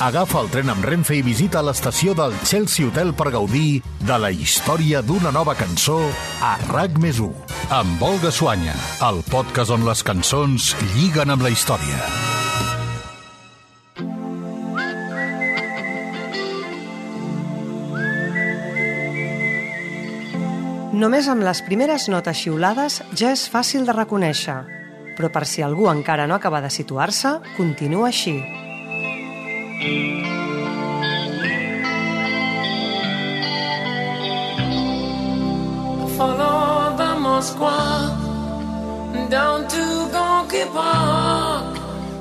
Agafa el tren amb Renfe i visita l'estació del Chelsea Hotel per gaudir de la història d'una nova cançó a RAC més 1. Amb Olga Suanya, el podcast on les cançons lliguen amb la història. Només amb les primeres notes xiulades ja és fàcil de reconèixer, però per si algú encara no acaba de situar-se, continua així. Moskwa down to.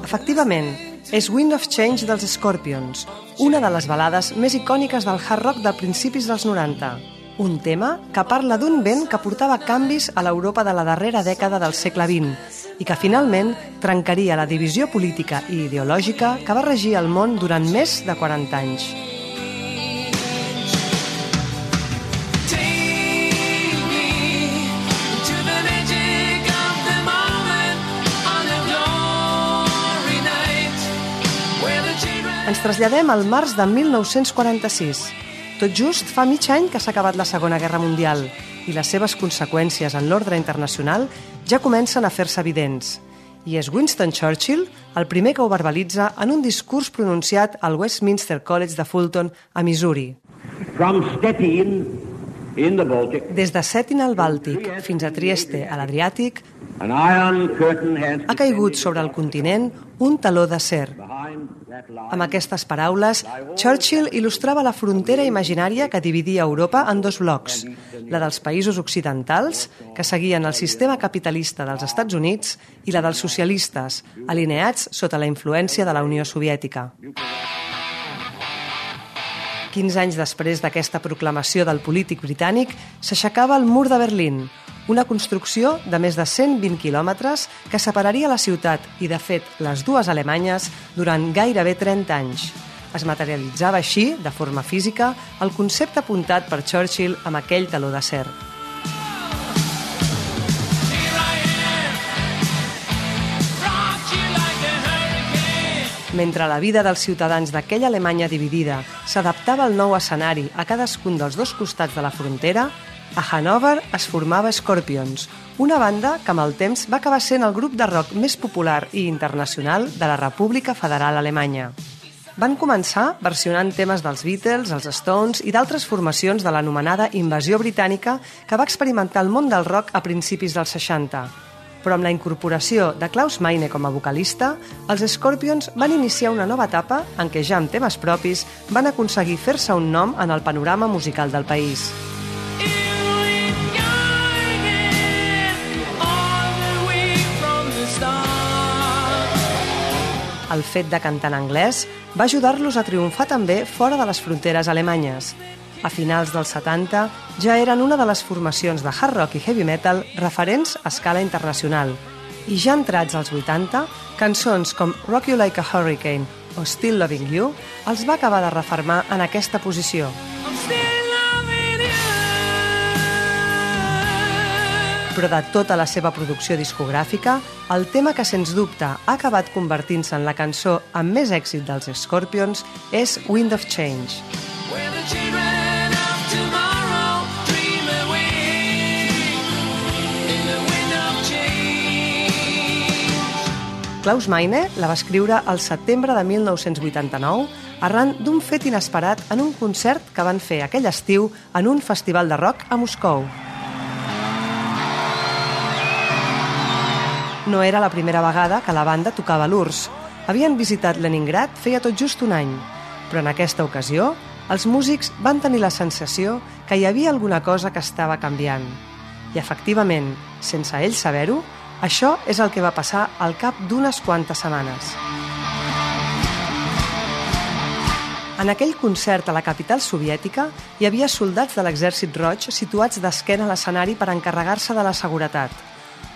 Efectivament, és Wind of Change dels Scorpions, una de les balades més icòniques del hard rock de principis dels 90. Un tema que parla d'un vent que portava canvis a l'Europa de la darrera dècada del segle XX i que finalment trencaria la divisió política i ideològica que va regir el món durant més de 40 anys. Ens traslladem al març de 1946. Tot just fa mig any que s'ha acabat la Segona Guerra Mundial i les seves conseqüències en l'ordre internacional ja comencen a fer-se evidents. I és Winston Churchill el primer que ho verbalitza en un discurs pronunciat al Westminster College de Fulton, a Missouri. From Stettin in the Baltic, Des de Settin al Bàltic fins a Trieste, a l'Adriàtic, ha caigut sobre el continent un taló d'acer. Amb aquestes paraules, Churchill il·lustrava la frontera imaginària que dividia Europa en dos blocs, la dels països occidentals, que seguien el sistema capitalista dels Estats Units, i la dels socialistes, alineats sota la influència de la Unió Soviètica. 15 anys després d'aquesta proclamació del polític britànic, s'aixecava el mur de Berlín, una construcció de més de 120 quilòmetres que separaria la ciutat i, de fet, les dues Alemanyes durant gairebé 30 anys. Es materialitzava així, de forma física, el concepte apuntat per Churchill amb aquell taló d'acer. Mentre la vida dels ciutadans d'aquella Alemanya dividida s'adaptava al nou escenari a cadascun dels dos costats de la frontera, a Hannover es formava Scorpions, una banda que amb el temps va acabar sent el grup de rock més popular i internacional de la República Federal Alemanya. Van començar versionant temes dels Beatles, els Stones i d'altres formacions de l'anomenada invasió britànica que va experimentar el món del rock a principis dels 60. Però amb la incorporació de Klaus Meine com a vocalista, els Scorpions van iniciar una nova etapa en què ja amb temes propis van aconseguir fer-se un nom en el panorama musical del país. El fet de cantar en anglès va ajudar-los a triomfar també fora de les fronteres alemanyes. A finals dels 70 ja eren una de les formacions de hard rock i heavy metal referents a escala internacional. I ja entrats als 80, cançons com Rock You Like a Hurricane o Still Loving You els va acabar de refermar en aquesta posició. I'm still Però de tota la seva producció discogràfica, el tema que sens dubte ha acabat convertint-se en la cançó amb més èxit dels Scorpions és Wind of Change. Where the children. Klaus Meine la va escriure al setembre de 1989 arran d'un fet inesperat en un concert que van fer aquell estiu en un festival de rock a Moscou. No era la primera vegada que la banda tocava l'URSS. Havien visitat Leningrad feia tot just un any, però en aquesta ocasió els músics van tenir la sensació que hi havia alguna cosa que estava canviant. I efectivament, sense ells saber-ho, això és el que va passar al cap d'unes quantes setmanes. En aquell concert a la capital soviètica hi havia soldats de l'exèrcit roig situats d'esquena a l'escenari per encarregar-se de la seguretat.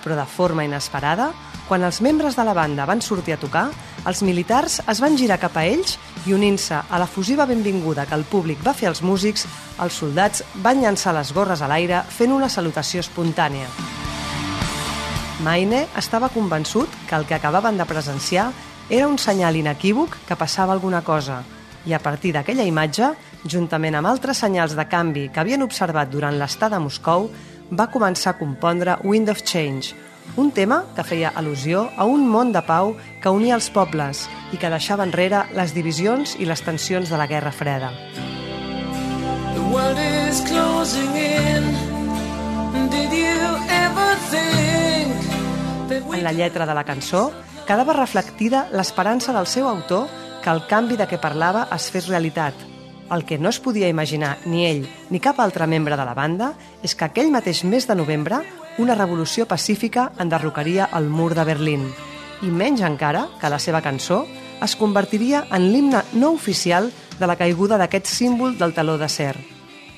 Però de forma inesperada, quan els membres de la banda van sortir a tocar, els militars es van girar cap a ells i unint-se a la fusiva benvinguda que el públic va fer als músics, els soldats van llançar les gorres a l'aire fent una salutació espontània. Maine estava convençut que el que acabaven de presenciar era un senyal inequívoc que passava alguna cosa, i a partir d'aquella imatge, juntament amb altres senyals de canvi que havien observat durant l'estada a Moscou, va començar a compondre Wind of Change, un tema que feia al·lusió a un món de pau que unia els pobles i que deixava enrere les divisions i les tensions de la Guerra Freda. The world is closing in. Did you ever think that we En la lletra de la cançó quedava reflectida l'esperança del seu autor que el canvi de què parlava es fes realitat. El que no es podia imaginar ni ell ni cap altre membre de la banda és que aquell mateix mes de novembre una revolució pacífica enderrocaria el mur de Berlín i menys encara que la seva cançó es convertiria en l'himne no oficial de la caiguda d'aquest símbol del taló d'acer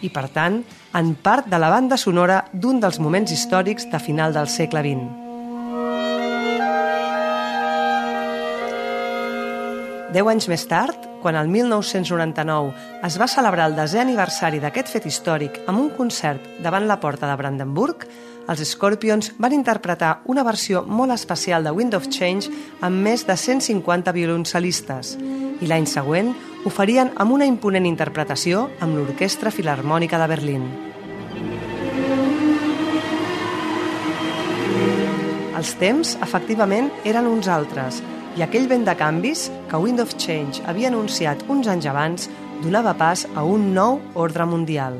i, per tant, en part de la banda sonora d'un dels moments històrics de final del segle XX. Deu anys més tard, quan el 1999 es va celebrar el desè aniversari d'aquest fet històric amb un concert davant la porta de Brandenburg, els Scorpions van interpretar una versió molt especial de Wind of Change amb més de 150 violoncelistes i l'any següent ho farien amb una imponent interpretació amb l'Orquestra Filarmònica de Berlín. Els temps, efectivament, eren uns altres, i aquell vent de canvis que Wind of Change havia anunciat uns anys abans donava pas a un nou ordre mundial.